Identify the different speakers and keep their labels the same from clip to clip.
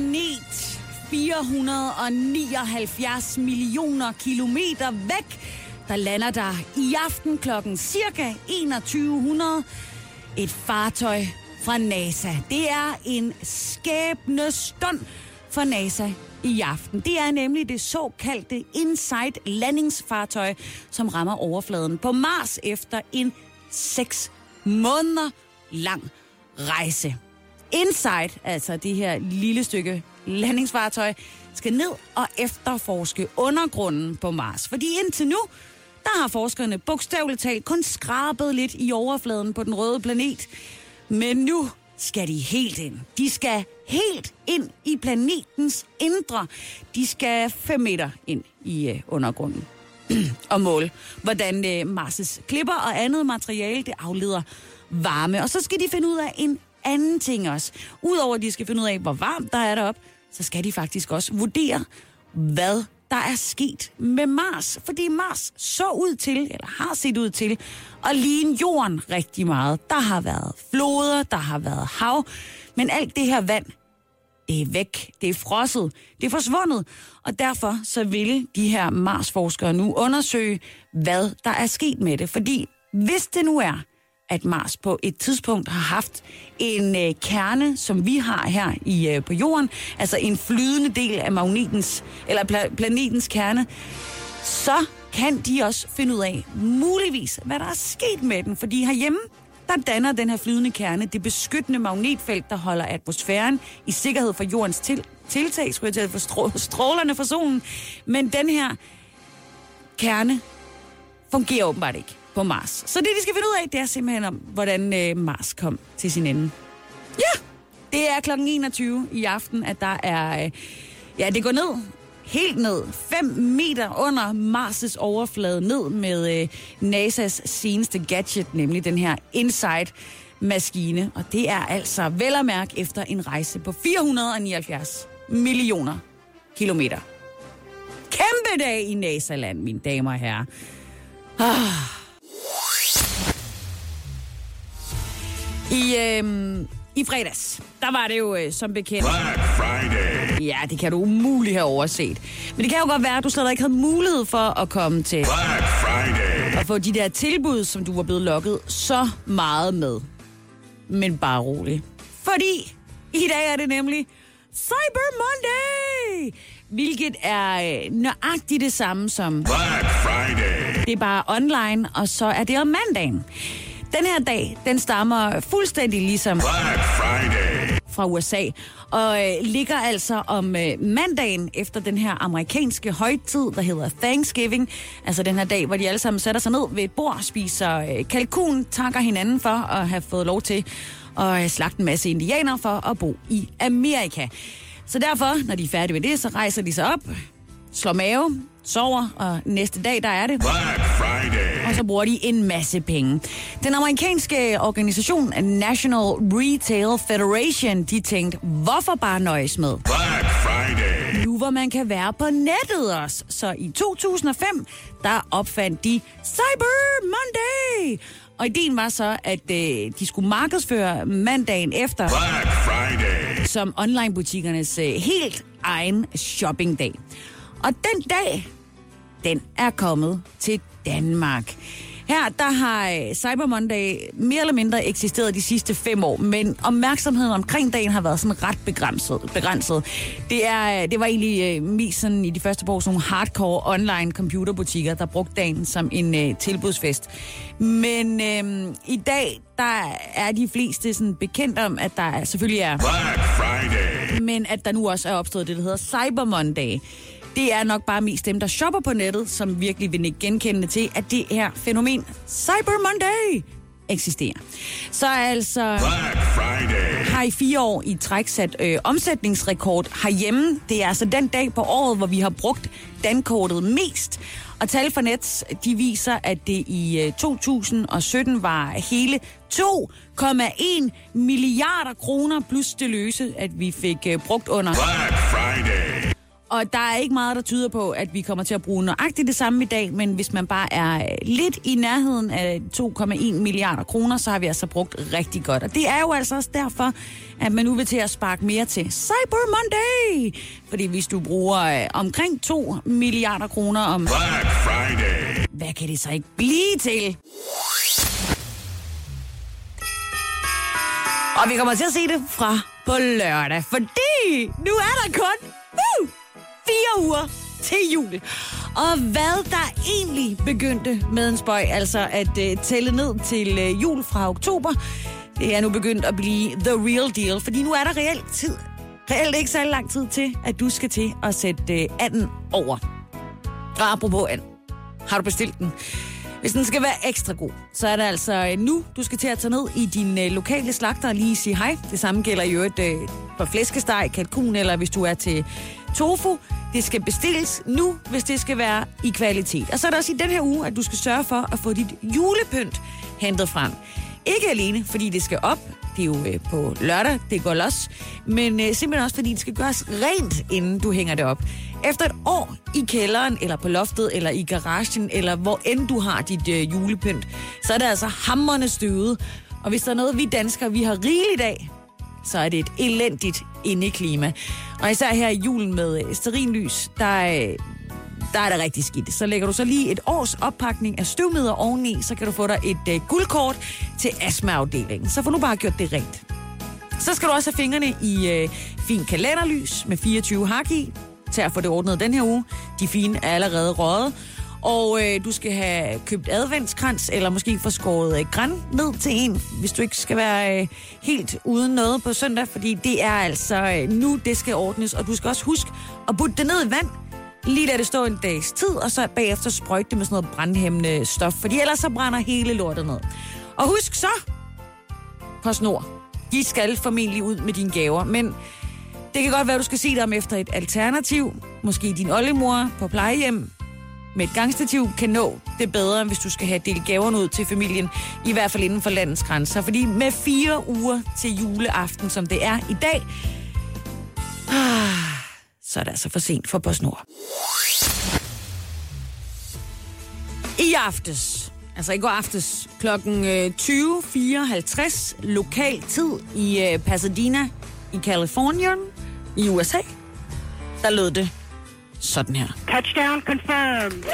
Speaker 1: Planet 479 millioner kilometer væk, der lander der i aften klokken cirka 2100 et fartøj fra NASA. Det er en skæbne stund for NASA i aften. Det er nemlig det såkaldte Insight landingsfartøj, som rammer overfladen på Mars efter en 6 måneder lang rejse. Insight, altså det her lille stykke landingsfartøj, skal ned og efterforske undergrunden på Mars. Fordi indtil nu, der har forskerne bogstaveligt talt kun skrabet lidt i overfladen på den røde planet. Men nu skal de helt ind. De skal helt ind i planetens indre. De skal 5 meter ind i øh, undergrunden og måle, hvordan øh, Mars' klipper og andet materiale det afleder varme. Og så skal de finde ud af en anden ting også. Udover at de skal finde ud af, hvor varmt der er deroppe, så skal de faktisk også vurdere, hvad der er sket med Mars. Fordi Mars så ud til, eller har set ud til, at ligne jorden rigtig meget. Der har været floder, der har været hav, men alt det her vand, det er væk, det er frosset, det er forsvundet. Og derfor så ville de her Mars-forskere nu undersøge, hvad der er sket med det. Fordi hvis det nu er, at Mars på et tidspunkt har haft en øh, kerne, som vi har her i øh, på jorden, altså en flydende del af magnetens eller pla- planetens kerne, så kan de også finde ud af muligvis, hvad der er sket med den. Fordi herhjemme, der danner den her flydende kerne det beskyttende magnetfelt, der holder atmosfæren i sikkerhed for jordens til- tiltag, skulle jeg til at for strå- strålerne for solen. Men den her kerne fungerer åbenbart ikke på Mars. Så det, de skal finde ud af, det er simpelthen om, hvordan øh, Mars kom til sin ende. Ja, det er klokken 21 i aften, at der er... Øh, ja, det går ned. Helt ned. 5 meter under Mars' overflade ned med øh, NASA's seneste gadget, nemlig den her InSight maskine. Og det er altså vel at mærke efter en rejse på 479 millioner kilometer. Kæmpe dag i NASA-land, mine damer og herrer. Ah. I, øhm, I fredags, der var det jo øh, som bekendt...
Speaker 2: Black Friday.
Speaker 1: Ja, det kan du umuligt have overset. Men det kan jo godt være, at du slet ikke havde mulighed for at komme til
Speaker 2: Black Friday.
Speaker 1: at få de der tilbud, som du var blevet lokket så meget med. Men bare rolig. Fordi i dag er det nemlig Cyber Monday! Hvilket er øh, nøjagtigt det samme som
Speaker 2: Black Friday.
Speaker 1: det er bare online, og så er det om mandagen. Den her dag, den stammer fuldstændig ligesom
Speaker 2: Black Friday.
Speaker 1: fra USA, og øh, ligger altså om øh, mandagen efter den her amerikanske højtid, der hedder Thanksgiving. Altså den her dag, hvor de alle sammen sætter sig ned ved et bord, spiser øh, kalkun, takker hinanden for at have fået lov til at øh, slagte en masse indianere for at bo i Amerika. Så derfor, når de er færdige med det, så rejser de sig op, slår mave, sover, og næste dag, der er det
Speaker 2: Black Friday.
Speaker 1: og så bruger de en masse penge. Den amerikanske organisation National Retail Federation, de tænkte, hvorfor bare nøjes med?
Speaker 2: Black Friday.
Speaker 1: Nu hvor man kan være på nettet også. Så i 2005, der opfandt de Cyber Monday. Og ideen var så, at øh, de skulle markedsføre mandagen efter
Speaker 2: Black Friday.
Speaker 1: som online-butikkernes øh, helt egen shoppingdag. Og den dag, den er kommet til Danmark. Her der har øh, Cyber Monday mere eller mindre eksisteret de sidste fem år, men opmærksomheden omkring dagen har været sådan ret begrænset. begrænset. Det, er, øh, det var egentlig øh, mest sådan i de første par år sådan nogle hardcore online computerbutikker, der brugte dagen som en øh, tilbudsfest. Men øh, i dag, der er de fleste sådan bekendt om, at der selvfølgelig er
Speaker 2: Black Friday.
Speaker 1: men at der nu også er opstået det, der hedder Cyber Monday. Det er nok bare mest dem, der shopper på nettet, som virkelig vil ikke genkende til, at det her fænomen Cyber Monday eksisterer. Så altså
Speaker 2: Black Friday.
Speaker 1: har i fire år i træk sat øh, omsætningsrekord herhjemme. Det er altså den dag på året, hvor vi har brugt dankortet mest. Og tal for Nets, de viser, at det i øh, 2017 var hele 2,1 milliarder kroner plus det løse, at vi fik øh, brugt under.
Speaker 2: Black Friday.
Speaker 1: Og der er ikke meget, der tyder på, at vi kommer til at bruge nøjagtigt det samme i dag, men hvis man bare er øh, lidt i nærheden af 2,1 milliarder kroner, så har vi altså brugt rigtig godt. Og det er jo altså også derfor, at man nu vil til at sparke mere til Cyber Monday. Fordi hvis du bruger øh, omkring 2 milliarder kroner om...
Speaker 2: Black Friday.
Speaker 1: Hvad kan det så ikke blive til? Og vi kommer til at se det fra på lørdag, fordi nu er der kun uh, fire uger til jul. Og hvad der egentlig begyndte med en spøj, altså at uh, tælle ned til uh, jul fra oktober, det er nu begyndt at blive the real deal, fordi nu er der reelt tid. Reelt ikke særlig lang tid til, at du skal til at sætte uh, anden over. Og apropos and, har du bestilt den? Hvis den skal være ekstra god, så er det altså nu, du skal til at tage ned i din øh, lokale slagter og lige sige hej. Det samme gælder jo et øh, for flæskesteg, kalkun, eller hvis du er til tofu. Det skal bestilles nu, hvis det skal være i kvalitet. Og så er der også i den her uge, at du skal sørge for at få dit julepynt hentet frem. Ikke alene, fordi det skal op. Det er jo øh, på lørdag, det går los. Men øh, simpelthen også, fordi det skal gøres rent, inden du hænger det op. Efter et år i kælderen, eller på loftet, eller i garagen, eller hvor end du har dit øh, julepynt, så er det altså hammerne støvet. Og hvis der er noget, vi danskere vi har rigeligt af, så er det et elendigt indeklima. Og især her i julen med sterinlys, der, øh, der er det rigtig skidt. Så lægger du så lige et års oppakning af støvmider oveni, så kan du få dig et uh, guldkort til astmaafdelingen. Så får nu bare gjort det rent. Så skal du også have fingrene i uh, fin kalenderlys med 24 hak i, til at få det ordnet den her uge. De fine er allerede røget. Og øh, du skal have købt adventskrans, eller måske få skåret øh, græn ned til en, hvis du ikke skal være øh, helt uden noget på søndag, fordi det er altså øh, nu, det skal ordnes. Og du skal også huske at putte det ned i vand, lige lade det stå en dags tid, og så bagefter sprøjte det med sådan noget brandhæmmende stof, fordi ellers så brænder hele lortet ned. Og husk så, på snor, de skal formentlig ud med dine gaver, men det kan godt være, at du skal se dig om efter et alternativ. Måske din oldemor på plejehjem med et gangstativ kan nå det bedre, hvis du skal have delt gaverne ud til familien, i hvert fald inden for landets grænser. Fordi med fire uger til juleaften, som det er i dag, ah, så er det altså for sent for PostNord. I aftes, altså i går aftes, klokken øh, 20.54 lokal tid i øh, Pasadena i Kalifornien i USA, der lød det sådan her.
Speaker 3: Touchdown confirmed.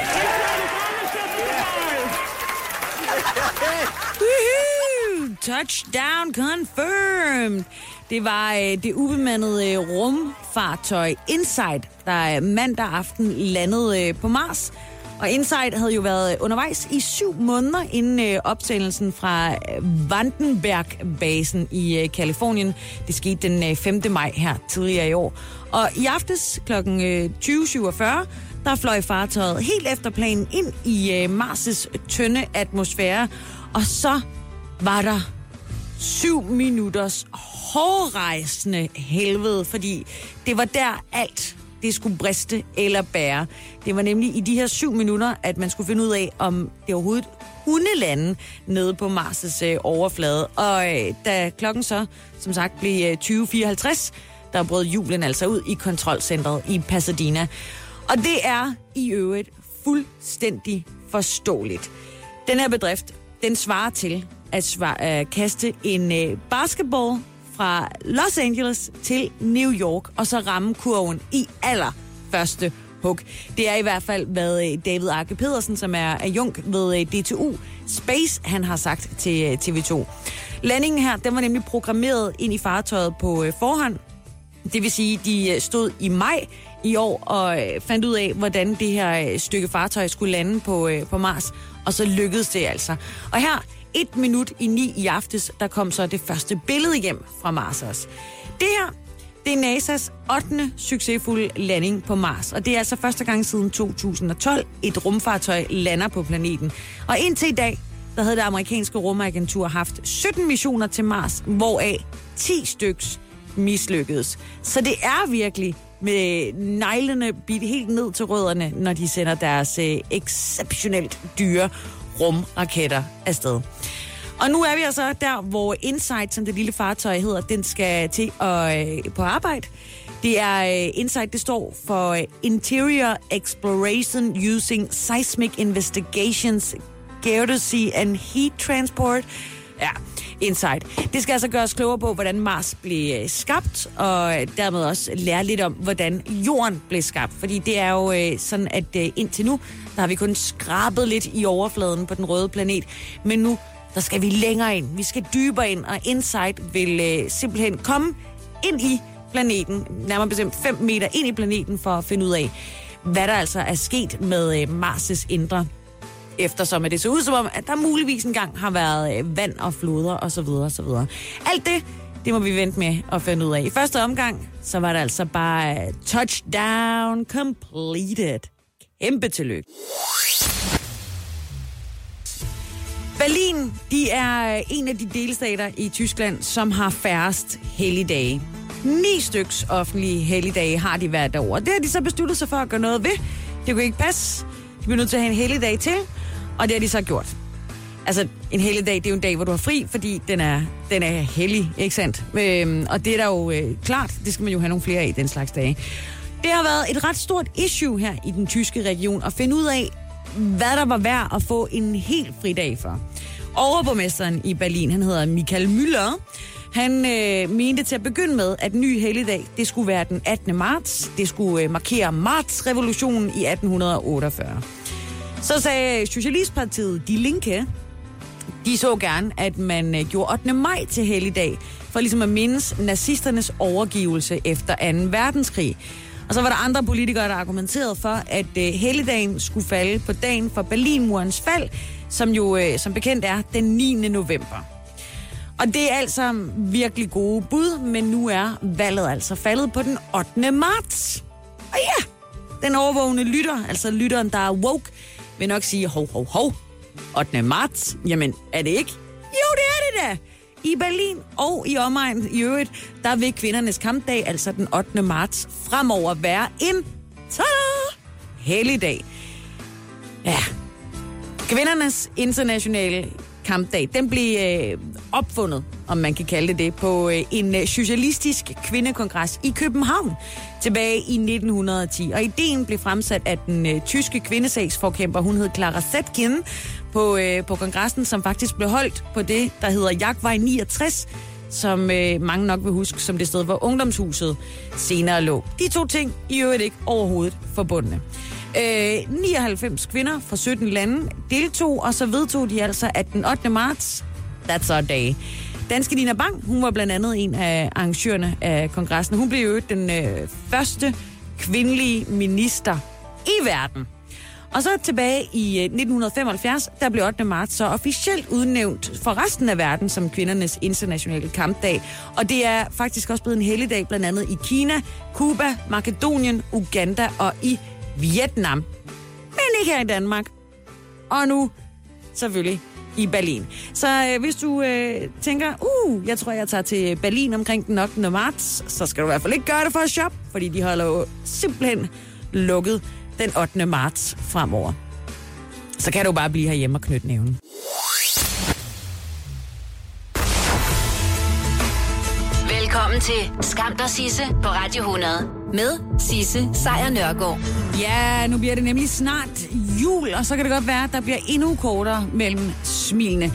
Speaker 1: Woohoo! Touchdown confirmed! Det var øh, det ubemandede øh, rumfartøj Insight, der øh, mandag aften landede øh, på Mars. Og Insight havde jo været undervejs i syv måneder inden øh, opsendelsen fra øh, Vandenberg-basen i øh, Kalifornien. Det skete den øh, 5. maj her tidligere i år. Og i aftes kl. 20.47, øh, der fløj fartøjet helt efter planen ind i øh, Mars' tynde atmosfære. Og så var der syv minutters hårrejsende helvede, fordi det var der alt det skulle briste eller bære. Det var nemlig i de her syv minutter, at man skulle finde ud af, om det overhovedet kunne lande nede på Mars' øh, overflade. Og da klokken så, som sagt, blev 20.54, der brød julen altså ud i kontrolcentret i Pasadena. Og det er i øvrigt fuldstændig forståeligt. Den her bedrift, den svarer til at svare, øh, kaste en øh, basketball fra Los Angeles til New York, og så ramme kurven i aller første hug. Det er i hvert fald, hvad øh, David Arke Pedersen, som er adjunkt ved øh, DTU Space, han har sagt til øh, TV2. Landingen her, den var nemlig programmeret ind i fartøjet på forhånd. Det vil sige, de øh, stod i maj i år og øh, fandt ud af, hvordan det her øh, stykke fartøj skulle lande på, på Mars. Og så lykkedes det altså. Og her, et minut i ni i aftes, der kom så det første billede hjem fra Mars også. Det her, det er NASA's 8. succesfulde landing på Mars, og det er altså første gang siden 2012, et rumfartøj lander på planeten. Og indtil i dag, der havde det amerikanske rumagentur haft 17 missioner til Mars, hvoraf 10 styks mislykkedes. Så det er virkelig med neglene bidt helt ned til rødderne, når de sender deres øh, exceptionelt dyre rumraketter afsted. Og nu er vi altså der, hvor Insight, som det lille fartøj hedder, den skal til at, øh, på arbejde. Det er øh, Insight, det står for øh, Interior Exploration Using Seismic Investigations, Geodesy and Heat Transport. Ja, Insight. Det skal altså gøre os klogere på, hvordan Mars blev øh, skabt, og øh, dermed også lære lidt om, hvordan Jorden blev skabt. Fordi det er jo øh, sådan, at øh, indtil nu, der har vi kun skrabet lidt i overfladen på den røde planet. Men nu, der skal vi længere ind. Vi skal dybere ind, og Insight vil øh, simpelthen komme ind i planeten, nærmere bestemt 5 meter ind i planeten, for at finde ud af, hvad der altså er sket med øh, Mars' indre eftersom at det så ud som om, at der muligvis engang har været øh, vand og floder og så videre og så videre. Alt det, det må vi vente med at finde ud af. I første omgang, så var det altså bare øh, touchdown completed. Kæmpe tillykke. Berlin, de er øh, en af de delstater i Tyskland, som har færrest helligdage. Ni styks offentlige helligdage har de hvert år. Det har de så besluttet sig for at gøre noget ved. Det kunne ikke passe. De bliver nødt til at have en helligdag til, og det har de så gjort. Altså, en helligdag, det er jo en dag, hvor du har fri, fordi den er, den er hellig, ikke sandt? Øhm, og det er da jo øh, klart, det skal man jo have nogle flere af, den slags dage. Det har været et ret stort issue her i den tyske region at finde ud af, hvad der var værd at få en helt fri dag for. Overborgmesteren i Berlin, han hedder Michael Müller, han øh, mente til at begynde med, at ny helligdag, det skulle være den 18. marts. Det skulle øh, markere martsrevolutionen i 1848. Så sagde Socialistpartiet De Linke, de så gerne, at man øh, gjorde 8. maj til helligdag, for ligesom at mindes nazisternes overgivelse efter 2. verdenskrig. Og så var der andre politikere, der argumenterede for, at øh, helligdagen skulle falde på dagen for Berlinmurens fald, som jo øh, som bekendt er den 9. november. Og det er altså virkelig gode bud, men nu er valget altså faldet på den 8. marts. Og ja, den overvågne lytter, altså lytteren, der er woke, vil nok sige, hov, hov, hov, 8. marts, jamen er det ikke? Jo, det er det da! I Berlin og i omegn i øvrigt, der vil kvindernes kampdag, altså den 8. marts, fremover være en helligdag. Ja, Kvindernes internationale kampdag, den blev øh, opfundet, om man kan kalde det det, på øh, en øh, socialistisk kvindekongres i København tilbage i 1910. Og ideen blev fremsat af den øh, tyske kvindesagsforkæmper, hun hed Clara Zetkin, på, øh, på kongressen, som faktisk blev holdt på det, der hedder Jagtvej 69, som øh, mange nok vil huske som det sted, hvor ungdomshuset senere lå. De to ting i øvrigt ikke overhovedet forbundne. Øh, 99 kvinder fra 17 lande deltog, og så vedtog de altså, at den 8. marts, that's our day. Danske Dina Bang, hun var blandt andet en af arrangørerne af kongressen. Hun blev jo den øh, første kvindelige minister i verden. Og så tilbage i øh, 1975, der blev 8. marts så officielt udnævnt for resten af verden som kvindernes internationale kampdag. Og det er faktisk også blevet en helligdag blandt andet i Kina, Cuba, Makedonien, Uganda og i Vietnam. Men ikke her i Danmark. Og nu selvfølgelig i Berlin. Så øh, hvis du øh, tænker, uh, jeg tror, jeg tager til Berlin omkring den 8. marts, så skal du i hvert fald ikke gøre det for at shoppe, fordi de holder jo simpelthen lukket den 8. marts fremover. Så kan du bare blive herhjemme og knytte nævnen.
Speaker 4: Velkommen til Skam der Sisse på Radio 100 med Sisse Sejr Nørgaard.
Speaker 1: Ja, nu bliver det nemlig snart jul, og så kan det godt være, at der bliver endnu kortere mellem smilene.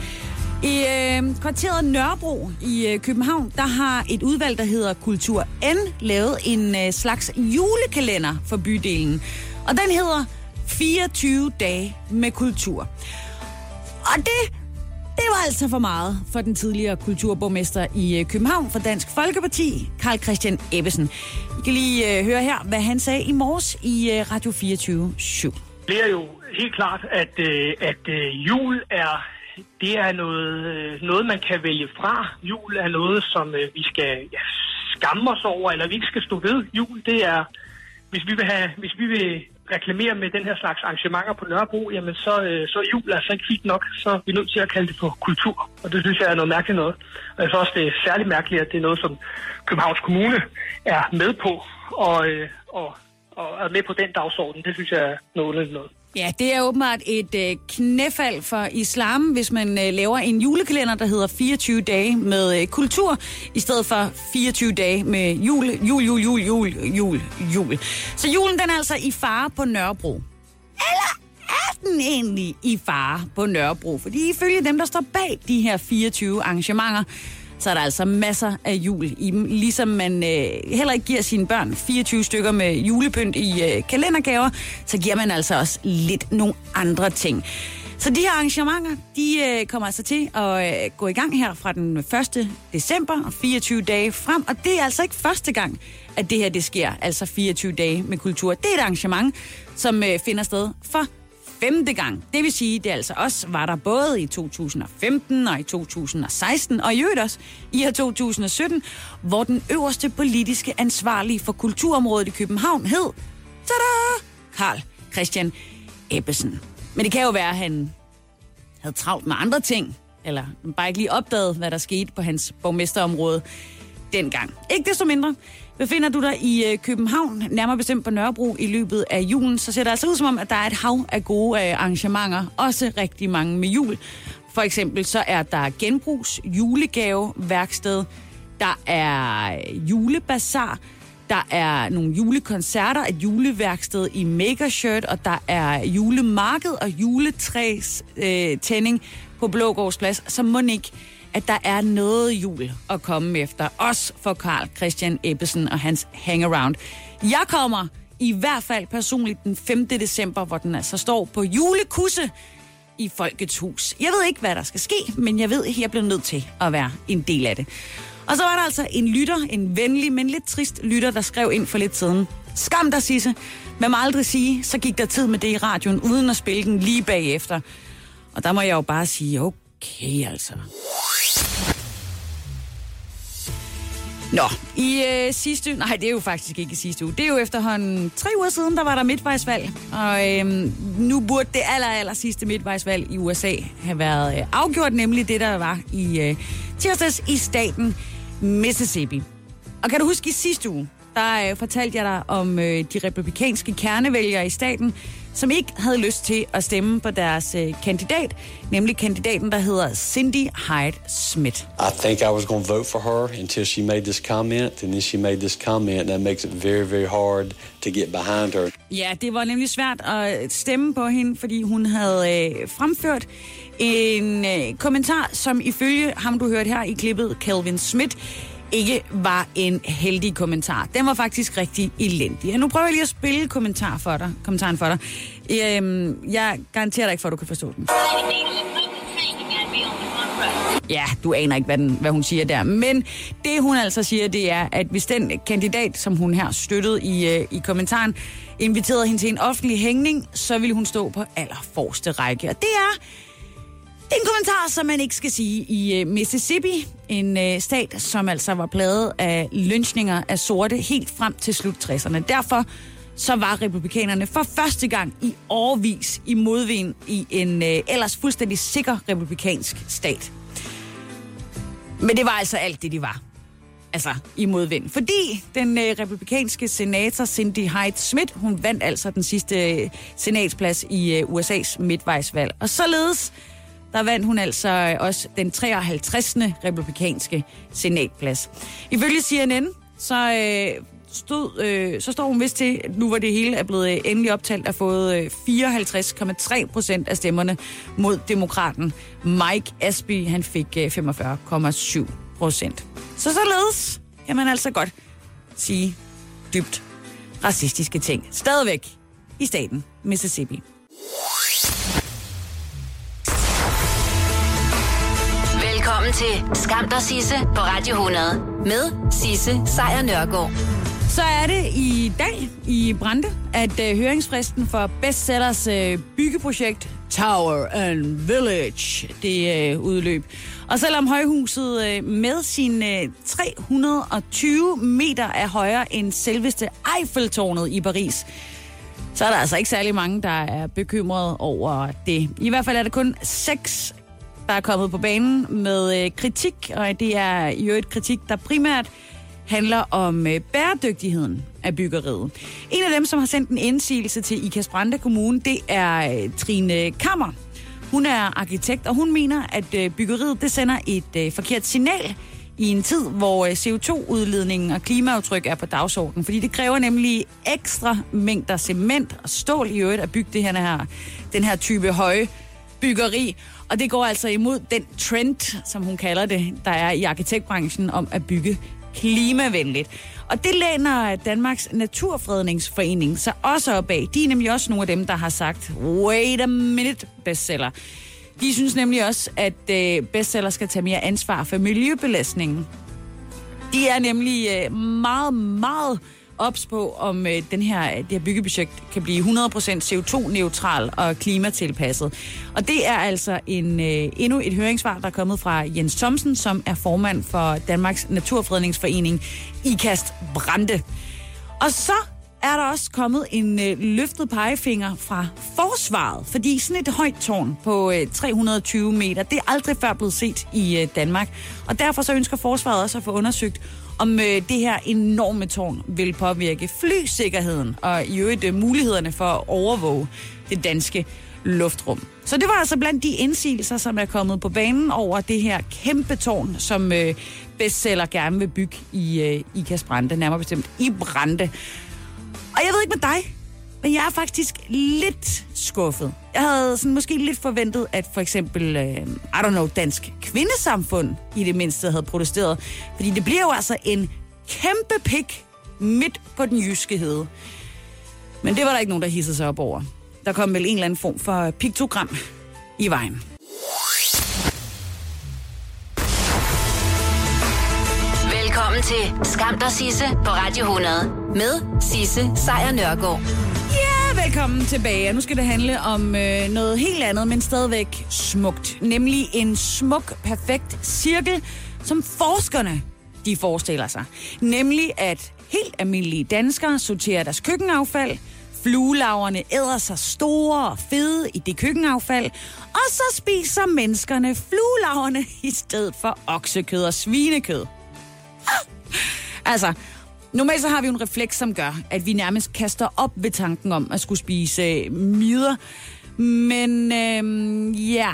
Speaker 1: I øh, kvarteret Nørrebro i øh, København, der har et udvalg, der hedder Kultur N, lavet en øh, slags julekalender for bydelen. Og den hedder 24 dage med kultur. Og det, det var altså for meget for den tidligere kulturborgmester i øh, København for Dansk Folkeparti, Karl Christian Ebbesen. I kan lige øh, høre her, hvad han sagde i morges i øh, Radio 24 7.
Speaker 5: Det er jo helt klart, at, øh, at øh, jul er det er noget, øh, noget, man kan vælge fra. Jul er noget, som øh, vi skal ja, skamme os over, eller vi ikke skal stå ved. Jul, det er, hvis vi vil, have, hvis vi vil reklamerer med den her slags arrangementer på Nørrebro, jamen så, øh, så er jul altså ikke fint nok. Så er vi nødt til at kalde det for kultur. Og det synes jeg er noget mærkeligt noget. Og jeg synes også, det er særligt mærkeligt, at det er noget, som Københavns Kommune er med på. Og, øh, og, og er med på den dagsorden. Det synes jeg er noget underligt noget.
Speaker 1: Ja, det er åbenbart et øh, knæfald for islam, hvis man øh, laver en julekalender, der hedder 24 dage med øh, kultur, i stedet for 24 dage med jul, jul, jul, jul, jul, jul, jul. Så julen den er altså i fare på Nørrebro. Eller er den egentlig i fare på Nørrebro? Fordi ifølge dem, der står bag de her 24 arrangementer, så er der altså masser af jul i dem. Ligesom man øh, heller ikke giver sine børn 24 stykker med julepynt i øh, kalendergaver, så giver man altså også lidt nogle andre ting. Så de her arrangementer, de øh, kommer altså til at øh, gå i gang her fra den 1. december og 24 dage frem. Og det er altså ikke første gang, at det her det sker, altså 24 dage med kultur. Det er et arrangement, som øh, finder sted for femte gang. Det vil sige, det altså også var der både i 2015 og i 2016, og i øvrigt også i 2017, hvor den øverste politiske ansvarlige for kulturområdet i København hed, tada, Karl Christian Ebbesen. Men det kan jo være, at han havde travlt med andre ting, eller bare ikke lige opdaget, hvad der skete på hans borgmesterområde dengang. Ikke desto mindre, befinder du dig i øh, København, nærmere bestemt på Nørrebro i løbet af julen, så ser det altså ud som om, at der er et hav af gode øh, arrangementer, også rigtig mange med jul. For eksempel så er der genbrugs julegave værksted, der er julebazar. der er nogle julekoncerter, et juleværksted i Megashirt, og der er julemarked og juletræs øh, tænding på Blågårdsplads. Så må ikke at der er noget jul at komme efter, også for Karl Christian Ebbesen og hans hangaround. Jeg kommer i hvert fald personligt den 5. december, hvor den altså står på julekusse i Folkets Hus. Jeg ved ikke, hvad der skal ske, men jeg ved, at jeg bliver nødt til at være en del af det. Og så var der altså en lytter, en venlig, men lidt trist lytter, der skrev ind for lidt siden. Skam dig, Sisse. Man må aldrig sige, så gik der tid med det i radioen, uden at spille den lige bagefter. Og der må jeg jo bare sige, okay altså. Nå, i øh, sidste uge, nej det er jo faktisk ikke i sidste uge, det er jo efterhånden tre uger siden, der var der midtvejsvalg, og øh, nu burde det aller, aller sidste midtvejsvalg i USA have været øh, afgjort, nemlig det, der var i øh, tirsdags i staten Mississippi. Og kan du huske i sidste uge, der øh, fortalte jeg dig om øh, de republikanske kernevælgere i staten, som ikke havde lyst til at stemme på deres øh, kandidat, nemlig kandidaten, der hedder Cindy Hyde Smith.
Speaker 6: I think I was going to vote for her until she made this comment, and then she made this comment, that makes it very, very hard to get behind her.
Speaker 1: Ja, det var nemlig svært at stemme på hende, fordi hun havde øh, fremført en øh, kommentar, som ifølge ham, du hørte her i klippet, Kelvin Smith, ikke var en heldig kommentar. Den var faktisk rigtig elendig. Og nu prøver jeg lige at spille kommentar for dig, kommentaren for dig. Øhm, jeg garanterer dig ikke for, at du kan forstå den. Ja, du aner ikke, hvad, den, hvad hun siger der. Men det, hun altså siger, det er, at hvis den kandidat, som hun her støttede i, øh, i kommentaren, inviterede hende til en offentlig hængning, så ville hun stå på allerforste række. Og det er en kommentar, som man ikke skal sige i øh, Mississippi, en øh, stat, som altså var plaget af lynchninger af sorte helt frem til slut 60'erne. Derfor så var republikanerne for første gang i årvis i modvind i en øh, ellers fuldstændig sikker republikansk stat. Men det var altså alt det, de var. Altså i modvind. Fordi den øh, republikanske senator Cindy Hyde Smith, hun vandt altså den sidste øh, senatsplads i øh, USA's midtvejsvalg. Og således der vandt hun altså også den 53. republikanske senatplads. Ifølge CNN, så, øh, stod, øh, så står hun vist til, at nu hvor det hele er blevet øh, endelig optalt, at fået øh, 54,3 procent af stemmerne mod demokraten Mike Asby. Han fik øh, 45,7 procent. Så således kan man altså godt sige dybt racistiske ting. Stadigvæk i staten Mississippi.
Speaker 4: Velkommen til Skam og Sisse på Radio 100 med Sisse Sejr Nørgaard.
Speaker 1: Så er det i dag i Brande, at øh, høringsfristen for bestsellers øh, byggeprojekt Tower and Village, det øh, udløb. Og selvom højhuset øh, med sine øh, 320 meter er højere end selveste Eiffeltårnet i Paris, så er der altså ikke særlig mange, der er bekymrede over det. I hvert fald er det kun seks, der er kommet på banen med øh, kritik, og det er jo et kritik, der primært handler om øh, bæredygtigheden af byggeriet. En af dem, som har sendt en indsigelse til Ikas Brande Kommune, det er øh, Trine Kammer. Hun er arkitekt, og hun mener, at øh, byggeriet det sender et øh, forkert signal i en tid, hvor øh, CO2-udledningen og klimaaftryk er på dagsordenen. Fordi det kræver nemlig ekstra mængder cement og stål i øvrigt at bygge det her, her, den her type høje byggeri. Og det går altså imod den trend, som hun kalder det, der er i arkitektbranchen om at bygge klimavenligt. Og det læner Danmarks Naturfredningsforening sig også op af. De er nemlig også nogle af dem, der har sagt, wait a minute, bestseller. De synes nemlig også, at øh, bestseller skal tage mere ansvar for miljøbelastningen. De er nemlig øh, meget, meget ops på, om øh, den her, øh, det her byggeprojekt kan blive 100% CO2-neutral og klimatilpasset. Og det er altså en, øh, endnu et høringssvar, der er kommet fra Jens Thomsen, som er formand for Danmarks Naturfredningsforening, IKAST Brande. Og så er der også kommet en øh, løftet pegefinger fra forsvaret, fordi sådan et højt tårn på øh, 320 meter, det er aldrig før blevet set i øh, Danmark. Og derfor så ønsker forsvaret også at få undersøgt, om øh, det her enorme tårn vil påvirke flysikkerheden og i øvrigt øh, mulighederne for at overvåge det danske luftrum. Så det var altså blandt de indsigelser, som er kommet på banen over det her kæmpe tårn, som øh, bestseller gerne vil bygge i, øh, i Kasbrande, nærmere bestemt i Brande. Og jeg ved ikke med dig, men jeg er faktisk lidt skuffet. Jeg havde sådan måske lidt forventet, at for eksempel, øh, I don't know, Dansk Kvindesamfund i det mindste havde protesteret. Fordi det bliver jo altså en kæmpe pik midt på den jyske hede. Men det var der ikke nogen, der hissede sig op over. Der kom vel en eller anden form for piktogram i vejen.
Speaker 4: Velkommen til Skam der Sisse på Radio 100 med Sisse Sejr Nørgaard.
Speaker 1: Velkommen tilbage. Nu skal det handle om øh, noget helt andet, men stadigvæk smukt. Nemlig en smuk, perfekt cirkel, som forskerne de forestiller sig. Nemlig at helt almindelige danskere sorterer deres køkkenaffald, fluelaverne æder sig store og fede i det køkkenaffald, og så spiser menneskerne fluelaverne i stedet for oksekød og svinekød. Altså, normalt så har vi jo en refleks, som gør, at vi nærmest kaster op ved tanken om at skulle spise øh, midder. Men øh, ja,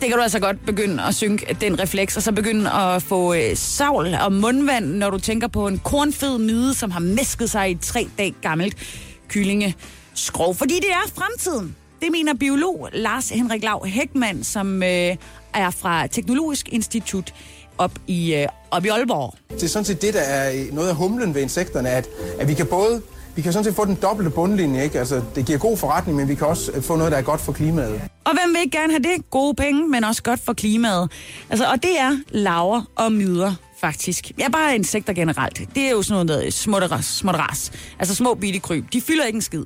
Speaker 1: det kan du altså godt begynde at synke den refleks, og så begynde at få øh, savl og mundvand, når du tænker på en kornfed mide, som har mæsket sig i tre dage gammelt kyllingeskrov. Fordi det er fremtiden. Det mener biolog Lars Henrik Lav Hækman, som øh, er fra Teknologisk Institut op i, øh, op i Aalborg.
Speaker 7: Det er sådan set det, der er noget af humlen ved insekterne, at, at vi kan både vi kan sådan set få den dobbelte bundlinje, ikke? Altså, det giver god forretning, men vi kan også få noget, der er godt for klimaet.
Speaker 1: Og hvem vil ikke gerne have det? Gode penge, men også godt for klimaet. Altså, og det er laver og myder, faktisk. Ja, bare insekter generelt. Det er jo sådan noget småtteras, smutteras. Altså små bitte kryb. De fylder ikke en skid.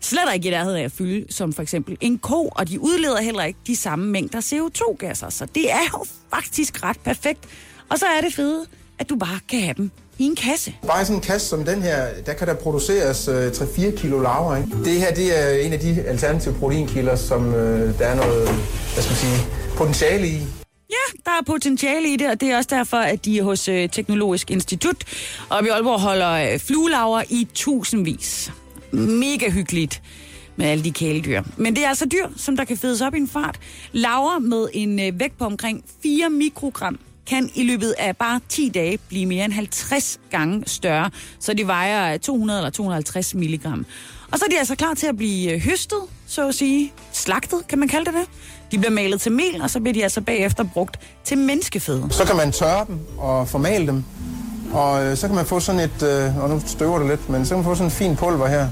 Speaker 1: Slet ikke i nærheden af at fylde, som for eksempel en ko, og de udleder heller ikke de samme mængder CO2-gasser. Så det er jo faktisk ret perfekt. Og så er det fede, at du bare kan have dem i en kasse.
Speaker 7: Bare i sådan en kasse som den her, der kan der produceres øh, 3-4 kilo larver. Ikke? Det her det er en af de alternative proteinkilder, som øh, der er noget hvad skal man sige, potentiale i.
Speaker 1: Ja, der er potentiale i det, og det er også derfor, at de hos øh, Teknologisk Institut og i Aalborg holder øh, fluelaver i tusindvis. Mega hyggeligt med alle de kæledyr. Men det er altså dyr, som der kan fedes op i en fart. Laver med en øh, vægt på omkring 4 mikrogram kan i løbet af bare 10 dage blive mere end 50 gange større, så de vejer øh, 200 eller 250 milligram. Og så er de altså klar til at blive øh, høstet, så at sige. Slagtet, kan man kalde det det. De bliver malet til mel, og så bliver de altså bagefter brugt til menneskeføde.
Speaker 7: Så kan man tørre dem og formale dem, og øh, så kan man få sådan et, øh, og nu støver det lidt, men så kan man få sådan en fin pulver her.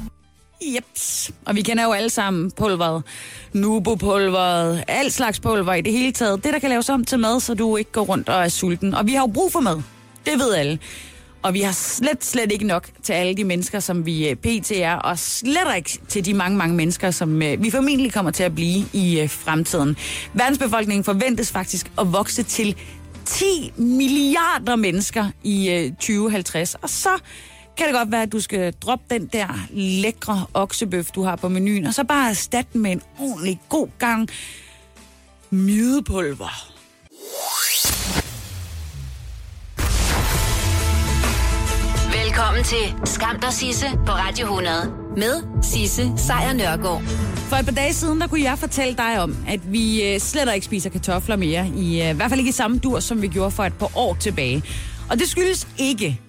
Speaker 1: Jeps. Og vi kender jo alle sammen pulveret. Nubo-pulveret, alt slags pulver i det hele taget. Det, der kan laves om til mad, så du ikke går rundt og er sulten. Og vi har jo brug for mad. Det ved alle. Og vi har slet, slet ikke nok til alle de mennesker, som vi øh, PTR, pt. er, og slet ikke til de mange, mange mennesker, som øh, vi formentlig kommer til at blive i øh, fremtiden. Verdensbefolkningen forventes faktisk at vokse til 10 milliarder mennesker i 2050, og så kan det godt være, at du skal droppe den der lækre oksebøf, du har på menuen, og så bare erstatte den med en ordentlig god gang mjødepulver.
Speaker 4: Velkommen til Skam dig Sisse på Radio 100 med Sisse Sejr Nørgaard.
Speaker 1: For et par dage siden, der kunne jeg fortælle dig om, at vi øh, slet ikke spiser kartofler mere. I, øh, I hvert fald ikke i samme dur, som vi gjorde for et par år tilbage. Og det skyldes ikke,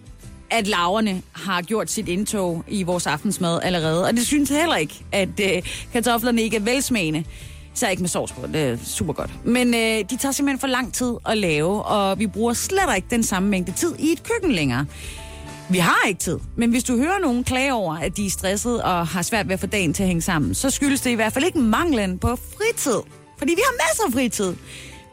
Speaker 1: at laverne har gjort sit indtog i vores aftensmad allerede. Og det synes heller ikke, at øh, kartoflerne ikke er velsmagende. Så ikke med sovs på, det er super godt. Men øh, de tager simpelthen for lang tid at lave, og vi bruger slet ikke den samme mængde tid i et køkken længere. Vi har ikke tid, men hvis du hører nogen klage over, at de er stresset og har svært ved at få dagen til at hænge sammen, så skyldes det i hvert fald ikke manglen på fritid. Fordi vi har masser af fritid.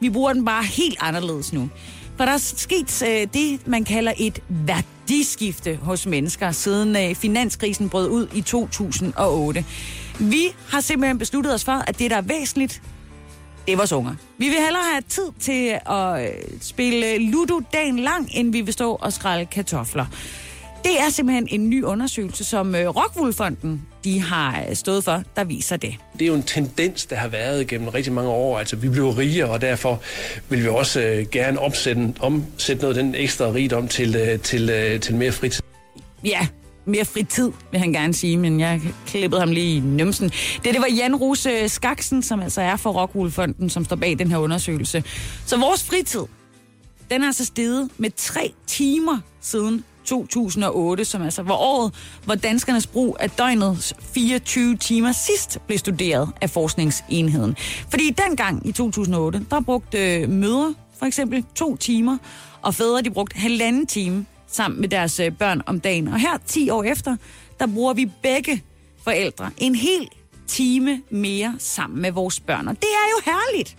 Speaker 1: Vi bruger den bare helt anderledes nu. For der er sket øh, det, man kalder et værdiskifte hos mennesker, siden øh, finanskrisen brød ud i 2008. Vi har simpelthen besluttet os for, at det, der er væsentligt, det er vores unger. Vi vil hellere have tid til at øh, spille Ludo dagen lang, end vi vil stå og skrælle kartofler. Det er simpelthen en ny undersøgelse, som øh, Rockwool-fonden de har øh, stået for, der viser det.
Speaker 8: Det er jo en tendens, der har været gennem rigtig mange år. Altså, vi bliver rigere, og derfor vil vi også øh, gerne opsætte, omsætte noget af den ekstra rigdom til, øh, til, øh, til mere fritid.
Speaker 1: Ja, mere fritid, vil han gerne sige, men jeg klippede ham lige i numsen. Det, det var Jan Ruse Skaksen, som altså er for Rockwool-fonden, som står bag den her undersøgelse. Så vores fritid, den er altså steget med tre timer siden 2008, som altså var året, hvor danskernes brug af døgnets 24 timer sidst blev studeret af forskningsenheden. Fordi dengang i 2008, der brugte øh, mødre for eksempel to timer, og fædre de brugte halvanden time sammen med deres øh, børn om dagen. Og her 10 år efter, der bruger vi begge forældre en hel time mere sammen med vores børn. Og det er jo herligt.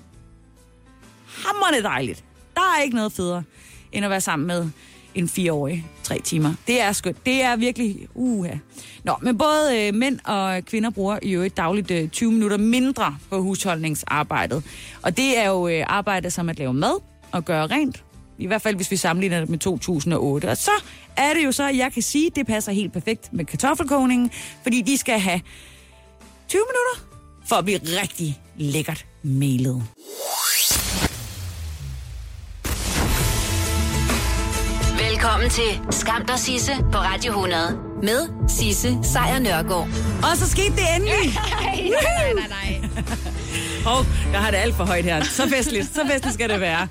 Speaker 1: Hammerne dejligt. Der er ikke noget federe, end at være sammen med en fireårig tre timer. Det er skønt. Det er virkelig uha. Nå, men både øh, mænd og kvinder bruger i øvrigt dagligt øh, 20 minutter mindre på husholdningsarbejdet. Og det er jo øh, arbejde som at lave mad og gøre rent. I hvert fald, hvis vi sammenligner det med 2008. Og så er det jo så, at jeg kan sige, at det passer helt perfekt med kartoffelkogningen, fordi de skal have 20 minutter for at blive rigtig lækkert melet.
Speaker 4: Velkommen til Skam dig Sisse på Radio 100 med Sisse Sejr Nørgaard.
Speaker 1: Og så skete det endelig.
Speaker 9: Nej, nej, nej, nej.
Speaker 1: Hov, jeg har det alt for højt her. Så festligt, så festligt skal det være.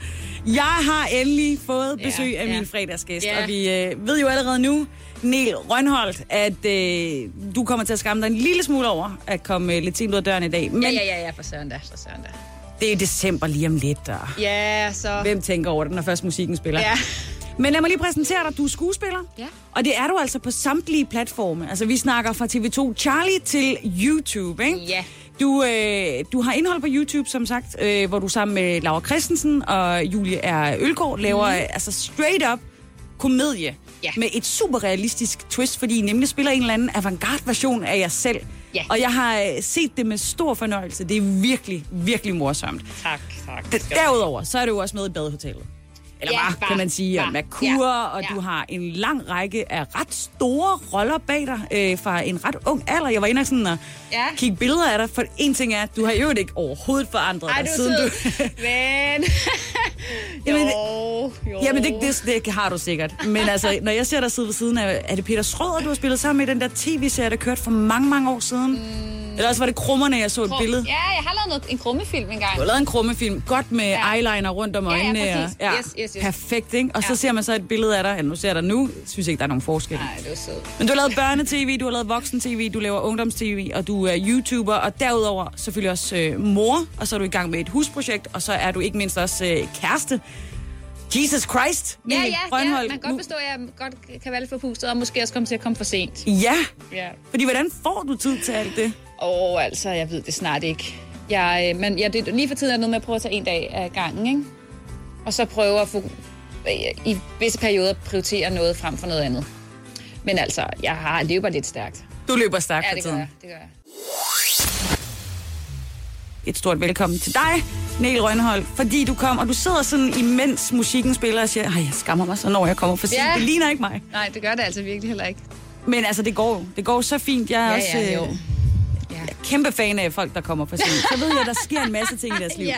Speaker 1: Jeg har endelig fået besøg
Speaker 9: Ja,
Speaker 1: af
Speaker 9: ja.
Speaker 1: min fredagsgæst,
Speaker 9: Ja.
Speaker 1: og vi øh, ved jo allerede nu, Niel Rønholdt, at øh, du kommer til at skamme dig en lille smule over at komme øh, lidt sent ud af døren i dag. Men
Speaker 9: Ja, ja, ja, ja, for søren da, for søren da.
Speaker 1: det er december lige om lidt, og
Speaker 9: Ja, så...
Speaker 1: hvem tænker over det, når først musikken spiller?
Speaker 9: Ja.
Speaker 1: Men lad mig lige præsentere dig. Du er skuespiller.
Speaker 9: Ja.
Speaker 1: Og det er du altså på samtlige platforme. Altså, vi snakker fra TV2 Charlie til YouTube, ikke?
Speaker 9: Ja.
Speaker 1: Du, øh, du har indhold på YouTube, som sagt, øh, hvor du sammen med Laura Christensen og Julie R. Ølgaard laver mm. altså straight up komedie.
Speaker 9: Ja.
Speaker 1: Med et super realistisk twist, fordi I nemlig spiller en eller anden avantgarde version af jer selv.
Speaker 9: Ja.
Speaker 1: Og jeg har øh, set det med stor fornøjelse. Det er virkelig, virkelig morsomt.
Speaker 9: Tak, tak.
Speaker 1: Derudover, så er du også med i badehotellet. Eller
Speaker 9: Ja, var,
Speaker 1: kan man sige,
Speaker 9: var.
Speaker 1: og Merkur,
Speaker 9: Ja,
Speaker 1: og
Speaker 9: ja.
Speaker 1: du har en lang række af ret store roller bag dig øh, fra en ret ung alder. Jeg var inde og, sådan og
Speaker 9: Ja.
Speaker 1: kigge billeder af dig, for en ting er, at du har jo ikke overhovedet forandret
Speaker 9: Ej,
Speaker 1: dig,
Speaker 9: du
Speaker 1: siden
Speaker 9: er
Speaker 1: du...
Speaker 9: sød. Men...
Speaker 1: Jamen,
Speaker 9: jo, jo.
Speaker 1: Jamen, det, det, det har du sikkert. Men altså, når jeg ser dig sidde ved siden af, er det Peter Schrøder, du har spillet sammen med i den der tv-serie, der kørte for mange, mange år siden? Mm. Eller også var det krummerne, jeg så et billede.
Speaker 9: Ja, jeg har lavet noget, en krummefilm engang.
Speaker 1: Du har lavet en krummefilm, godt med ja.
Speaker 9: Ja.
Speaker 1: eyeliner rundt om
Speaker 9: Ja, ja,
Speaker 1: øjnene.
Speaker 9: præcis.
Speaker 1: og-
Speaker 9: Yes, yes, yes.
Speaker 1: Perfekt, ikke? Og så
Speaker 9: Ja.
Speaker 1: ser man så et billede af dig. Ja, nu ser jeg dig nu. Synes ikke, der er nogen forskel.
Speaker 9: Nej, det var sød.
Speaker 1: Men du har lavet børnetv, du har lavet voksen-tv, du laver ungdomstv, og du er YouTuber, og derudover selvfølgelig også øh, mor, og så er du i gang med et husprojekt, og så er du ikke mindst også øh, kæreste. Jesus Christ!
Speaker 9: Ja, ja, ja,
Speaker 1: Grønholdt.
Speaker 9: man kan godt forstå, at jeg godt kan være lidt forpustet, og måske også komme til at komme for sent.
Speaker 1: Ja,
Speaker 9: Ja.
Speaker 1: fordi hvordan får du tid til alt det?
Speaker 9: Åh, oh, altså, jeg ved det snart ikke. Jeg, øh, men ja, det, lige for tiden er noget med at prøve at tage en dag af gangen, ikke? Og så prøve at få, øh, i visse perioder prioritere noget frem for noget andet. Men altså, jeg har løber lidt stærkt.
Speaker 1: Du løber stærkt
Speaker 9: Ja,
Speaker 1: for
Speaker 9: det gør
Speaker 1: tiden.
Speaker 9: jeg. Det gør jeg.
Speaker 1: Et stort velkommen til dig, Niel Rønhold, fordi du kom, og du sidder sådan, imens musikken spiller og siger, ej, jeg skammer mig så, når jeg kommer for sent.
Speaker 9: Ja.
Speaker 1: Det ligner ikke mig.
Speaker 9: Nej, det gør det altså virkelig heller ikke.
Speaker 1: Men altså, det går. Det går så fint. Jeg er
Speaker 9: Ja,
Speaker 1: også
Speaker 9: ja, jo.
Speaker 1: Kæmpe fan af folk, der kommer for sent. Så ved jeg, der sker en masse ting i deres liv.
Speaker 9: Ja,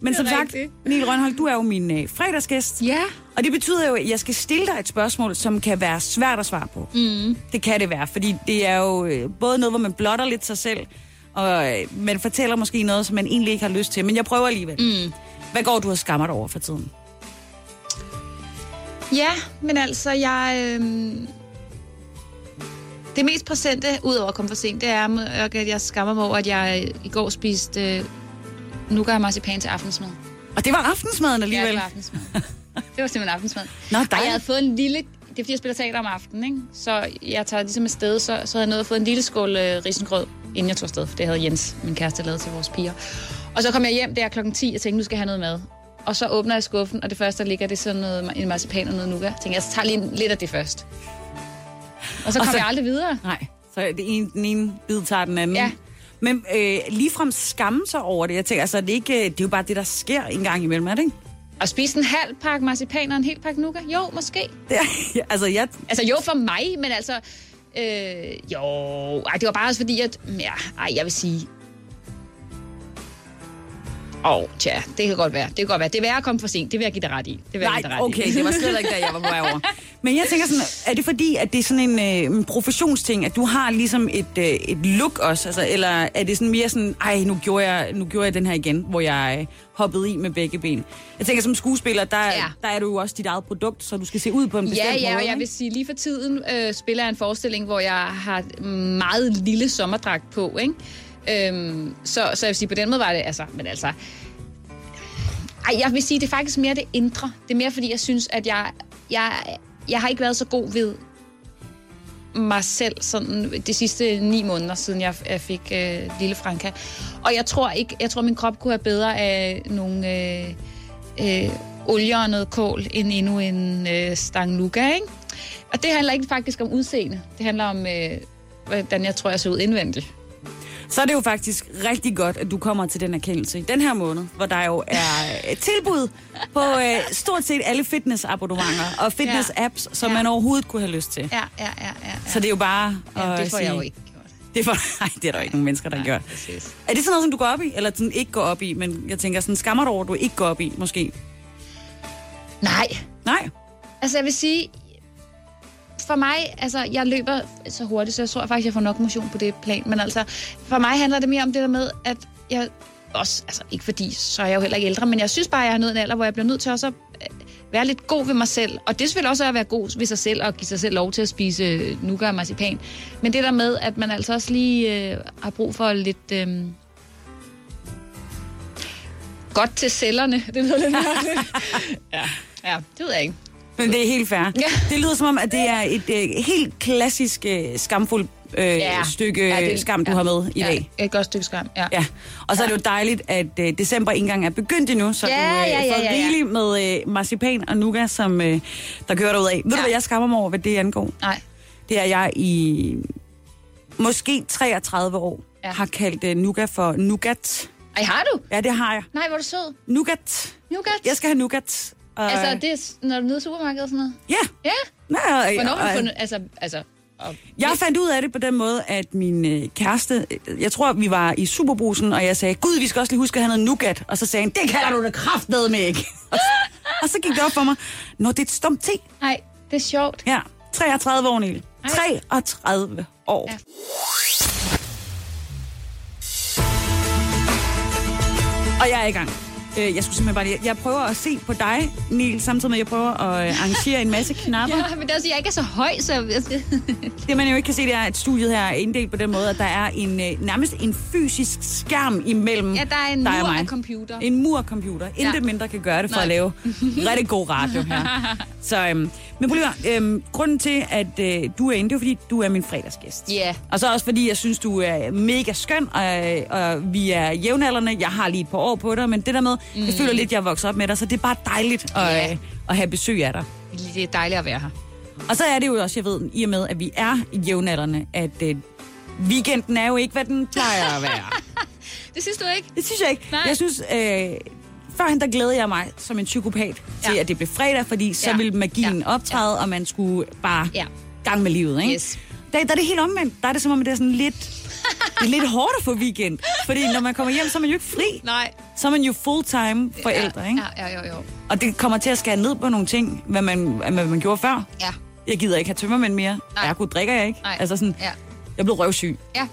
Speaker 1: Men som sagt,
Speaker 9: rigtigt.
Speaker 1: Neil Rønhold, du er jo min øh, fredagsgæst.
Speaker 9: Ja.
Speaker 1: Og det betyder jo, at jeg skal stille dig et spørgsmål, som kan være svært at svare på. Mm. Det kan det være, fordi det er jo øh, både noget, hvor man blotter lidt sig selv, og øh, man fortæller måske noget, som man egentlig ikke har lyst til. Men jeg prøver alligevel. Mm. Hvad går du og skammer dig over for tiden?
Speaker 9: Ja, men altså, jeg... Øh... Det mest præsente, udover at komme for sent, det er, at jeg skammer mig over, at jeg øh, i går spiste øh, nougat og marcipan til aftensmad.
Speaker 1: Og det var aftensmaden
Speaker 9: Ja,
Speaker 1: alligevel.
Speaker 9: det var aftensmad. det var simpelthen aftensmad.
Speaker 1: Nå,
Speaker 9: Ej, jeg
Speaker 1: dejligt.
Speaker 9: havde fået en lille... Det er fordi, jeg spiller teater om aftenen, ikke? Så jeg tager ligesom afsted, så, så havde jeg nået at få en lille skål øh, risengrød, inden jeg tog afsted. For det havde Jens, min kæreste, lavet til vores piger. Og så kom jeg hjem der klokken 10 og tænkte, nu skal jeg have noget mad. Og så åbner jeg skuffen, og det første, der ligger, det er sådan noget, en marcipan og noget nougat. Jeg tænkte, jeg tager lige lidt af det først. Og så
Speaker 1: Og
Speaker 9: kom
Speaker 1: så-
Speaker 9: jeg aldrig videre.
Speaker 1: Nej, så det ene, den ene bid tager den anden.
Speaker 9: Ja.
Speaker 1: Men øh, ligefrem skamme sig over det. Jeg tænker, altså, det er, ikke, det er jo bare det, der sker en gang imellem, er det ikke?
Speaker 9: Og spise en halv pakke marcipan og en hel pakke nougat? Jo, måske.
Speaker 1: Er, altså, jeg,
Speaker 9: Altså jo for mig, men altså... Øh, jo, ej, det var bare også fordi, at... Ja, ej, jeg vil sige... Åh, oh, tja, det kan godt være. Det kan godt være. Det er værd at komme for sent. Det vil jeg give dig ret i. Det vil jeg
Speaker 1: Nej,
Speaker 9: give dig ret
Speaker 1: okay,
Speaker 9: i.
Speaker 1: det var slet ikke der, jeg var på vej over. Men jeg tænker sådan, er det fordi, at det er sådan en, øh, en professionsting, at du har ligesom et, øh, et look også, altså, eller er det sådan mere sådan, ej, nu gjorde jeg, nu gjorde jeg den her igen, hvor jeg øh, hoppede i med begge ben. Jeg tænker, som skuespiller, der,
Speaker 9: Ja.
Speaker 1: ja. der er du jo også dit eget produkt, så du skal se ud på en bestemt
Speaker 9: Ja, ja,
Speaker 1: måde.
Speaker 9: og jeg vil sige, lige for tiden øh, spiller jeg en forestilling, hvor jeg har meget lille sommerdragt på, ikke? Øhm, så, så jeg vil sige, på den måde var det, altså, men altså... Ej, jeg vil sige, det er faktisk mere det indre. Det er mere, fordi jeg synes, at jeg, jeg, jeg har ikke været så god ved mig selv sådan de sidste ni måneder, siden jeg, jeg fik øh, lille Franka. Og jeg tror ikke, jeg tror, min krop kunne have bedre af nogle øh, øh, olier og noget kål, end endnu en øh, stang nougat, ikke? Og det handler ikke faktisk om udseende. Det handler om, øh, hvordan jeg tror, jeg ser ud indvendigt.
Speaker 1: Så er det jo faktisk rigtig godt, at du kommer til den erkendelse i den her måned, hvor der jo er tilbud på øh, stort set alle fitnessabonnementer og fitness-apps, som
Speaker 9: Ja.
Speaker 1: man overhovedet kunne have lyst til.
Speaker 9: Ja, ja, ja, ja. ja.
Speaker 1: Så det er jo bare
Speaker 9: ja,
Speaker 1: at
Speaker 9: det får jeg
Speaker 1: sige-
Speaker 9: jo ikke gjort.
Speaker 1: Det for, nej, det er der jo ikke nogen mennesker, der
Speaker 9: Nej,
Speaker 1: gør.
Speaker 9: præcis.
Speaker 1: Er det sådan noget, som du går op i, eller sådan ikke går op i? Men jeg tænker, sådan skammer du over, at du ikke går op i, måske?
Speaker 9: Nej,
Speaker 1: Nej.
Speaker 9: Altså, jeg vil sige, for mig, altså, jeg løber så hurtigt, så jeg tror faktisk, jeg får nok motion på det plan. Men altså, for mig handler det mere om det der med, at jeg også, altså ikke fordi, så er jeg jo heller ikke ældre, men jeg synes bare, jeg har nået en alder, hvor jeg bliver nødt til også at øh, være lidt god ved mig selv. Og det er selvfølgelig også at være god ved sig selv, og give sig selv lov til at spise øh, nougat og marcipan. Men det der med, at man altså også lige øh, har brug for lidt... Øh, godt til cellerne. Det lyder lidt mærkeligt. ja, ja, det ved jeg ikke.
Speaker 1: Men det er helt fair.
Speaker 9: Ja.
Speaker 1: Det lyder som om, at det er et øh, helt klassisk øh, skamfuldt øh, ja. stykke ja, det, skam, du har med i
Speaker 9: ja,
Speaker 1: dag.
Speaker 9: Et godt stykke skam, ja.
Speaker 1: Ja, og så er det jo dejligt, at øh, december ikke engang er begyndt endnu, så
Speaker 9: Ja,
Speaker 1: du øh,
Speaker 9: ja, ja,
Speaker 1: får
Speaker 9: ja, ja.
Speaker 1: rigeligt med øh, marcipan og nougat, som øh, der kører derud af. Ved du,
Speaker 9: Ja.
Speaker 1: hvad jeg skammer mig over, hvad det angår?
Speaker 9: Nej.
Speaker 1: Det er, jeg i måske 33 år
Speaker 9: Ja.
Speaker 1: ja. har kaldt øh, nougat for nougat.
Speaker 9: Ej, har du?
Speaker 1: Ja, det har jeg.
Speaker 9: Nej, hvor er du sød.
Speaker 1: Nougat.
Speaker 9: Nougat?
Speaker 1: Jeg skal have nougat. Og,
Speaker 9: Altså, det er, når du er nede i supermarkedet og sådan noget?
Speaker 1: Ja.
Speaker 9: Ja.
Speaker 1: Nej,
Speaker 9: Hvornår har du fundet... Altså, altså... Og,
Speaker 1: Jeg fandt ud af det på den måde, at min øh, kæreste, jeg tror, vi var i Superbrusen, og jeg sagde, gud, vi skal også lige huske at have noget nougat. Og så sagde han, det kalder du det kraftedeme med ikke. og, så, og så gik det op for mig, når det er et stumt te.
Speaker 9: Nej, det er sjovt.
Speaker 1: Ja, 33 år, Niel.
Speaker 9: Ej.
Speaker 1: 33 år.
Speaker 9: Ja.
Speaker 1: Og jeg er i gang. Øh, Jeg skulle simpelthen bare lige, jeg prøver at se på dig, Niel, samtidig med, at jeg prøver at øh, arrangere en masse knapper.
Speaker 9: Ja, men det er også, jeg ikke er så høj, så...
Speaker 1: Det man jo ikke kan se, det er, at studiet her er inddelt på den måde, at der er en øh, nærmest en fysisk skærm imellem
Speaker 9: Ja, der er en
Speaker 1: dig og
Speaker 9: mur
Speaker 1: mig.
Speaker 9: af computer.
Speaker 1: En mur af computer. Intet
Speaker 9: Ja.
Speaker 1: mindre kan gøre det for
Speaker 9: Nej.
Speaker 1: at lave rigtig god radio her. Så, øhm, men prøv lige, øhm, grunden til, at øh, du er inde, det er fordi, du er min fredagsgæst.
Speaker 9: Ja.
Speaker 1: Og så også fordi, jeg synes, du er mega skøn, og, og vi er jævnaldrende. Jeg har lige et par år på dig, men det der med, mm. jeg føler lidt, jeg er vokset op med dig, så det er bare dejligt at,
Speaker 9: Ja.
Speaker 1: øh, at have besøg af dig.
Speaker 9: Det er dejligt at være her.
Speaker 1: Og så er det jo også, jeg ved, i og med, at vi er jævnaldrende, at øh, weekenden er jo ikke, hvad den plejer at være.
Speaker 9: Det synes du ikke?
Speaker 1: Det synes jeg ikke.
Speaker 9: Nej.
Speaker 1: Jeg synes, øh, førhen der glæder jeg mig som en psykopat til,
Speaker 9: Ja.
Speaker 1: at det blev fredag, fordi så
Speaker 9: Ja.
Speaker 1: ville magien
Speaker 9: Ja.
Speaker 1: optræde, og man skulle bare
Speaker 9: Ja.
Speaker 1: gang med livet, ikke?
Speaker 9: Yes.
Speaker 1: der, der er det helt omvendt. Der er det som om, det er sådan lidt... Det er lidt hårdt at få weekend. Fordi når man kommer hjem, så er man jo ikke fri.
Speaker 9: Nej.
Speaker 1: Så er man jo full-time forældre,
Speaker 9: ja,
Speaker 1: ikke?
Speaker 9: Ja, ja, jo, jo.
Speaker 1: Og det kommer til at skære ned på nogle ting, hvad man, hvad man gjorde før.
Speaker 9: Ja,
Speaker 1: Jeg gider ikke have tømmermænd mere.
Speaker 9: Nej.
Speaker 1: Ergo drikker jeg ikke.
Speaker 9: Nej.
Speaker 1: Altså sådan,
Speaker 9: ja,
Speaker 1: jeg blev røvsyg.
Speaker 9: ja, ja.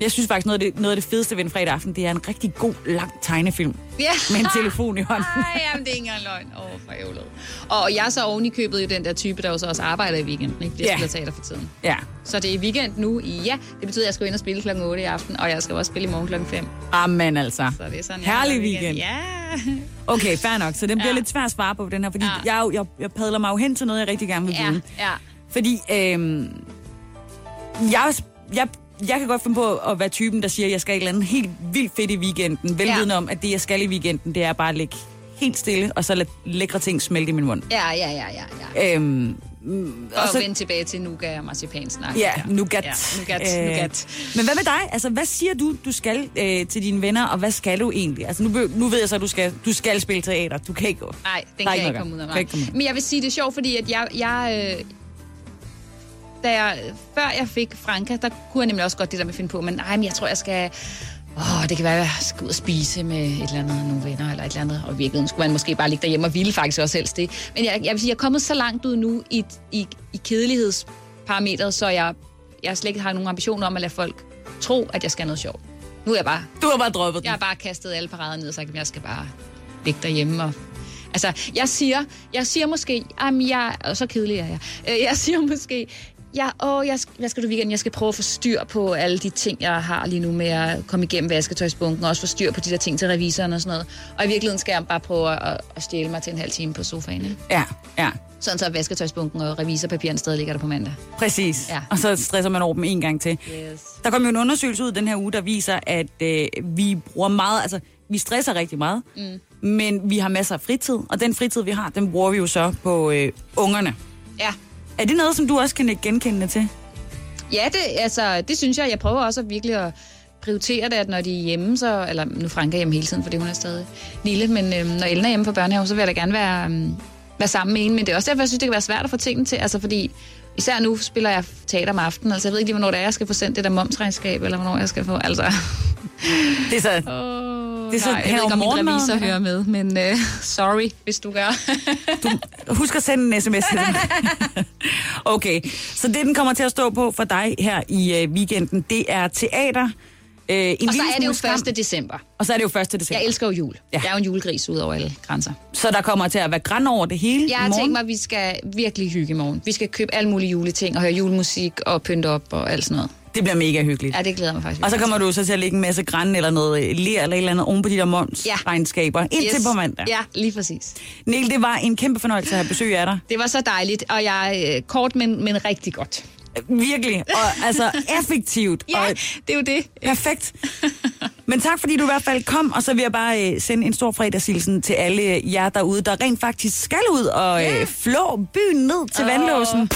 Speaker 1: Jeg synes faktisk, noget af det, noget af det fedeste ved en fredag aften, det er en rigtig god, lang tegnefilm.
Speaker 9: ja.
Speaker 1: Med en telefon i hånden.
Speaker 9: Ej, jamen, det er ikke engang løgn. Åh, oh, for ævlet. Og jeg er så oven i købet jo den der type, der jo så også arbejder i weekenden, ikke? Jeg
Speaker 1: Ja.
Speaker 9: spiller teater for tiden.
Speaker 1: Ja.
Speaker 9: Så det er weekend nu. Ja, det betyder, at jeg skal ind og spille klokken 8 i aften, og jeg skal også spille i morgen klokken 5.
Speaker 1: Amen altså.
Speaker 9: Så det er sådan,
Speaker 1: Herlig
Speaker 9: har
Speaker 1: weekend.
Speaker 9: Ja.
Speaker 1: Okay, fair nok. Så den bliver
Speaker 9: Ja.
Speaker 1: lidt svær at svare på den her, fordi
Speaker 9: Ja.
Speaker 1: jeg, jeg, jeg padler mig jo hen til noget, jeg rigtig gerne vil
Speaker 9: Ja,
Speaker 1: vide.
Speaker 9: ja.
Speaker 1: Fordi øhm, jeg, jeg, jeg kan godt finde på at være typen, der siger, at jeg skal et eller andet helt vildt fedt i weekenden. Velvidende
Speaker 9: Ja.
Speaker 1: om, at det, jeg skal i weekenden, det er bare at ligge helt stille, og så lade lækre ting smelte i min mund.
Speaker 9: Ja, ja, ja, ja, ja.
Speaker 1: Øhm,
Speaker 9: Og,
Speaker 1: og
Speaker 9: så vende tilbage til nougat og marcipansnak.
Speaker 1: Ja, nougat.
Speaker 9: Ja, nougat,
Speaker 1: Øh,
Speaker 9: nougat.
Speaker 1: Men hvad med dig? Altså, hvad siger du, du skal øh, til dine venner, og hvad skal du egentlig? Altså, nu, nu ved jeg så, at du skal, du skal spille teater. Du kan ikke gå.
Speaker 9: Nej, den kan jeg
Speaker 1: ikke
Speaker 9: komme ud af mig. Men jeg vil sige, det er sjovt, fordi at jeg, jeg øh, da jeg, før jeg fik Franka, der kunne jeg nemlig også godt det der med at finde på, men nej, men jeg tror, jeg skal... Åh, det kan være, at jeg skal ud og spise med et eller andet, nogle venner eller et eller andet. Og i virkeligheden skulle man måske bare ligge derhjemme og ville faktisk også helst det. Men jeg, jeg vil sige, jeg er kommet så langt ud nu i, i, i kedelighedsparametret, så jeg, jeg slet ikke har nogen ambitioner om at lade folk tro, at jeg skal noget sjovt. Nu er jeg bare
Speaker 1: Du har bare droppet den.
Speaker 9: jeg har bare kastet alle parader ned og sagt, at jeg skal bare ligge derhjemme. Og... Altså, jeg siger, jeg siger måske, jamen jeg, og så kedelig er jeg, Øh, jeg siger måske, ja, åh, jeg, hvad skal du i weekenden? Jeg skal prøve at få styr på alle de ting, jeg har lige nu med at komme igennem vasketøjsbunken, og også få styr på de der ting til revisoren og sådan noget. Og i virkeligheden skal jeg bare prøve at, at stjæle mig til en halv time på sofaen, ikke?
Speaker 1: Ja, ja.
Speaker 9: Sådan så vasketøjsbunken og revisorpapirerne stadig ligger der på mandag.
Speaker 1: Præcis.
Speaker 9: Ja.
Speaker 1: Og så stresser man over dem en gang til.
Speaker 9: Yes.
Speaker 1: Der kom jo en undersøgelse ud den her uge, der viser, at øh, vi bruger meget, altså vi stresser rigtig meget, mm. men vi har masser af fritid, og den fritid, vi har, den bruger vi jo så på øh, ungerne.
Speaker 9: Ja,
Speaker 1: Er det noget, som du også kan ikke genkende til?
Speaker 9: Ja, det, altså, det synes jeg. Jeg prøver også at virkelig at prioritere det, at når de er hjemme, så... Eller nu er Frank er hjemme hele tiden, fordi hun er stadig lille, men øhm, når Ellen er hjemme på børnehave, så vil jeg da gerne være, øhm, være sammen med en. Men det er også derfor, jeg synes, det kan være svært at få tingene til. Altså, fordi især nu spiller jeg teater om aftenen. Altså, jeg ved ikke lige, hvornår det er, jeg skal få sendt det der momsregnskab, eller hvornår jeg skal få... Altså,
Speaker 1: Det er så... Det er så
Speaker 9: nej, jeg ved ikke,
Speaker 1: om
Speaker 9: min revisor hører med, men uh, sorry, hvis du gør.
Speaker 1: Husk at sende en sms til dem. okay, så det, den kommer til at stå på for dig her i øh, weekenden, det er teater. Øh, en
Speaker 9: og så er det jo
Speaker 1: smule skam,
Speaker 9: 1. december.
Speaker 1: Og så er det jo 1. december.
Speaker 9: Jeg elsker jo jul.
Speaker 1: Ja.
Speaker 9: Jeg er jo en julegris ud over alle grænser.
Speaker 1: Så der kommer til at være græn over det hele
Speaker 9: Jeg har tænkt mig, at vi skal virkelig hygge i morgen. Vi skal købe alle mulige juleting og høre julemusik og pynte op og alt sådan noget.
Speaker 1: Det bliver mega hyggeligt.
Speaker 9: Ja, det glæder mig faktisk.
Speaker 1: Og så kommer du så til at lægge en masse græn eller noget ler eller et eller andet oven på de der momsregnskaber.
Speaker 9: til.
Speaker 1: Indtil på mandag.
Speaker 9: Ja, lige præcis.
Speaker 1: Neil, det var en kæmpe fornøjelse at have besøg af dig.
Speaker 9: Det var så dejligt, og jeg er øh, kort, men, men rigtig godt.
Speaker 1: Virkelig. Og altså effektivt.
Speaker 9: Ja,
Speaker 1: Og
Speaker 9: det er jo det.
Speaker 1: perfekt. Men tak, fordi du i hvert fald kom, og så vil jeg bare øh, sende en stor fredagshilsen til alle jer derude, der rent faktisk skal ud og øh, flå byen ned til
Speaker 9: Åh.
Speaker 1: vandlåsen.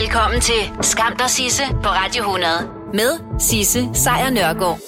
Speaker 4: Velkommen til Skam dig Sisse på Radio 100 med Sisse Sejr Nørgaard.